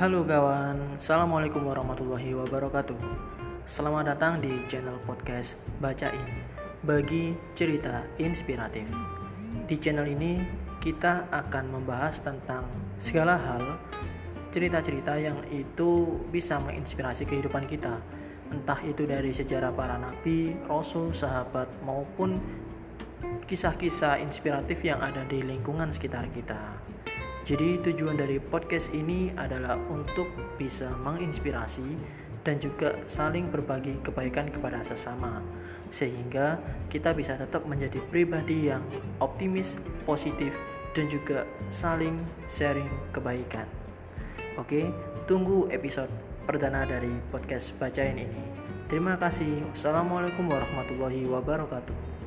Halo kawan, Assalamualaikum warahmatullahi wabarakatuh. Selamat datang di channel podcast Bacain Bagi cerita inspiratif. Di channel ini kita akan membahas tentang segala hal Cerita-cerita yang itu bisa menginspirasi kehidupan kita. Entah itu dari sejarah para nabi, rasul, sahabat maupun kisah-kisah inspiratif yang ada di lingkungan sekitar kita. Jadi tujuan dari podcast ini adalah untuk bisa menginspirasi dan juga saling berbagi kebaikan kepada sesama sehingga kita bisa tetap menjadi pribadi yang optimis, positif dan juga saling sharing kebaikan. Oke, tunggu episode perdana dari podcast bacain ini. Terima kasih. Wassalamualaikum warahmatullahi wabarakatuh.